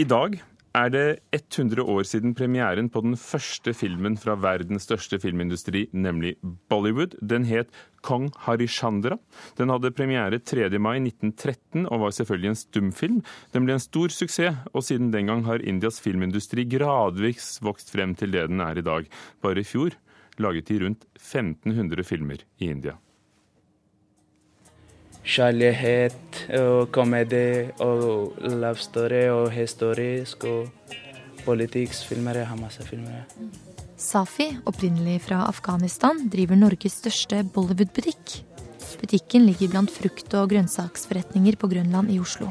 I dag er det 100 år siden premieren på den første filmen fra verdens største filmindustri, nemlig Bollywood. Den het Kong Harishandra. Den hadde premiere 3. mai 1913 og var selvfølgelig en stumfilm. Den ble en stor suksess, og siden den gang har Indias filmindustri gradvis vokst frem til det den er i dag. Bare i fjor laget de rundt 1500 filmer i India kjærlighet og komedie og love story og historisk og politikkfilmer. Jeg har masse filmer. Safi, opprinnelig fra Afghanistan, driver Norges største Bollywood-butikk. Butikken ligger blant frukt- og grønnsaksforretninger på Grønland i Oslo.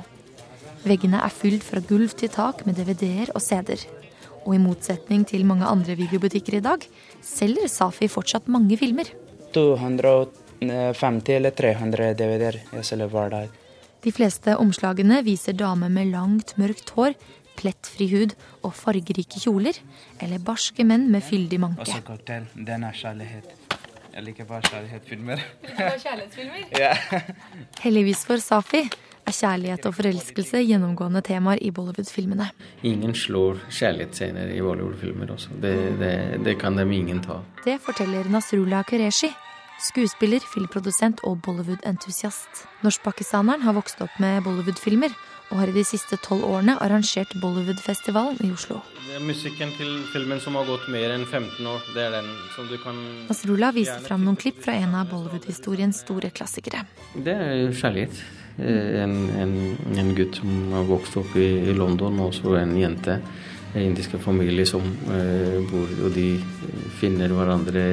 Veggene er fylt fra gulv til tak med DVD-er og CD-er. Og i motsetning til mange andre videobutikker i dag, selger Safi fortsatt mange filmer. 280 50 eller 300 DVD-er jeg selger hver dag. De fleste omslagene viser damer med langt, mørkt hår, plettfri hud og fargerike kjoler, eller barske menn med fyldig manke. Også cocktail. Den er kjærlighet. Jeg liker bare kjærlighetsfilmer. kjærlighetsfilmer? ja. Heldigvis for Safi er kjærlighet og forelskelse gjennomgående temaer i Bollywood-filmene. Ingen slår kjærlighetsscener i Bollywood-filmer også. Det, det, det, kan de ingen ta. Det forteller Nasrullah Qureshi, Skuespiller, filmprodusent og Bollywood-entusiast. Norsk-pakistaneren har vokst opp med Bollywood-filmer og har i de siste tolv årene arrangert Bollywood-festivalen i Oslo. Det er musikken til filmen som har gått mer enn 15 år. Det er den som du kan Nasrullah viste fram noen klipp fra en av Bollywood-historiens store klassikere. Det er kjærlighet. Eh, en, en, en gutt som har vokst opp i, i London, og så en jente En indiske familie som eh, bor og de finner hverandre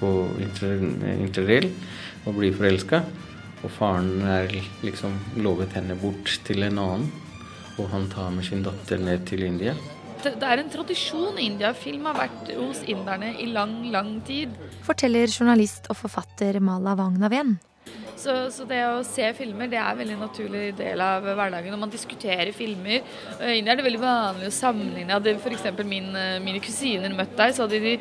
på interrail og blir forelska. Og faren er liksom lovet henne bort til en annen, og han tar med sin datter ned til India. Det er en tradisjon i India. Film har vært hos inderne i lang, lang tid. Forteller journalist og forfatter Mala Wagnaven. Så, så, det å se filmer det er en veldig naturlig del av hverdagen. Når man diskuterer filmer I India er det veldig vanlig å sammenligne. Hadde f.eks. Min, eh, mine kusiner møtt deg, så hadde de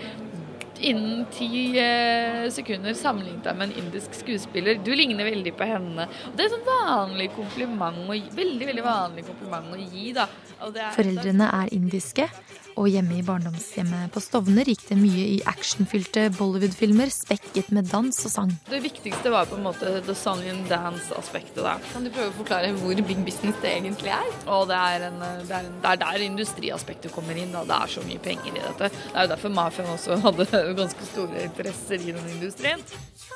innen ti eh, sekunder sammenlignet deg med en indisk skuespiller. Du ligner veldig på henne. Det er et sånn vanlig kompliment, veldig veldig vanlig kompliment å gi. da. Er, Foreldrene er indiske, og hjemme i barndomshjemmet på Stovner gikk det mye i actionfylte Bollywood-filmer spekket med dans og sang. Det viktigste var på en måte the song and dance-aspektet. da. Kan du prøve å forklare hvor big business det egentlig er? Og det er, en, det er, en, det er der industriaspektet kommer inn. Da. Det er så mye penger i dette. Det er jo derfor mafiaen også hadde ganske store interesser i den industrien.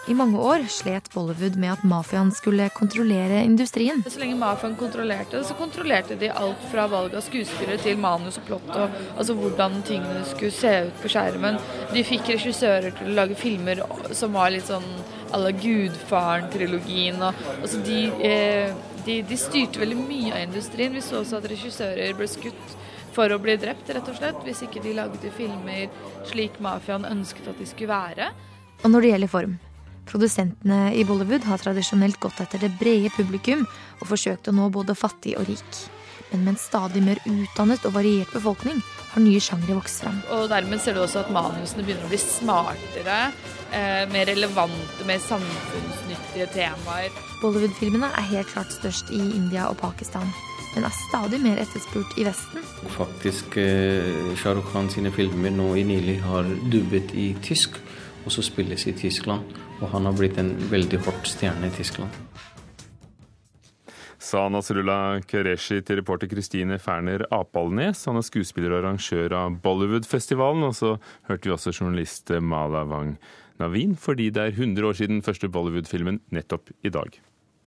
I mange år slet Bollywood med at mafiaen skulle kontrollere industrien. Så lenge mafiaen kontrollerte det, så kontrollerte de alt fra valg av skuespillere til manus og plott. Og, altså hvordan tingene skulle se ut på skjermen. De fikk regissører til å lage filmer som var litt sånn à la Gudfaren-trilogien. Altså de, eh, de, de, styrte veldig mye av industrien. Vi så også at regissører ble skutt for å bli drept, rett og slett, hvis ikke de lagde filmer slik mafiaen ønsket at de skulle være. Og når det gjelder form. Produsentene i Bollywood har tradisjonelt gått etter det brede publikum og forsøkt å nå både fattig og rik. Men med en stadig mer utdannet og variert befolkning har nye sjangre vokst fram. Og dermed ser du også at manusene begynner å bli smartere, eh, mer relevante, mer samfunnsnyttige temaer. Bollywood-filmene er helt klart størst i India og Pakistan, men er stadig mer etterspurt i Vesten. Faktisk eh, Shah Rukh Khan sine filmer nå i nylig har dubbet i tysk, og så spilles i Tyskland. Og han har blitt en veldig hardt stjerne i Tyskland sa Nasrullah Qureshi til reporter Kristine Ferner Apalnes. Han er skuespiller og arrangør av Bollywood-festivalen. Og så hørte vi også journalist Mala Wang Navin, fordi det er 100 år siden første Bollywood-filmen nettopp i dag.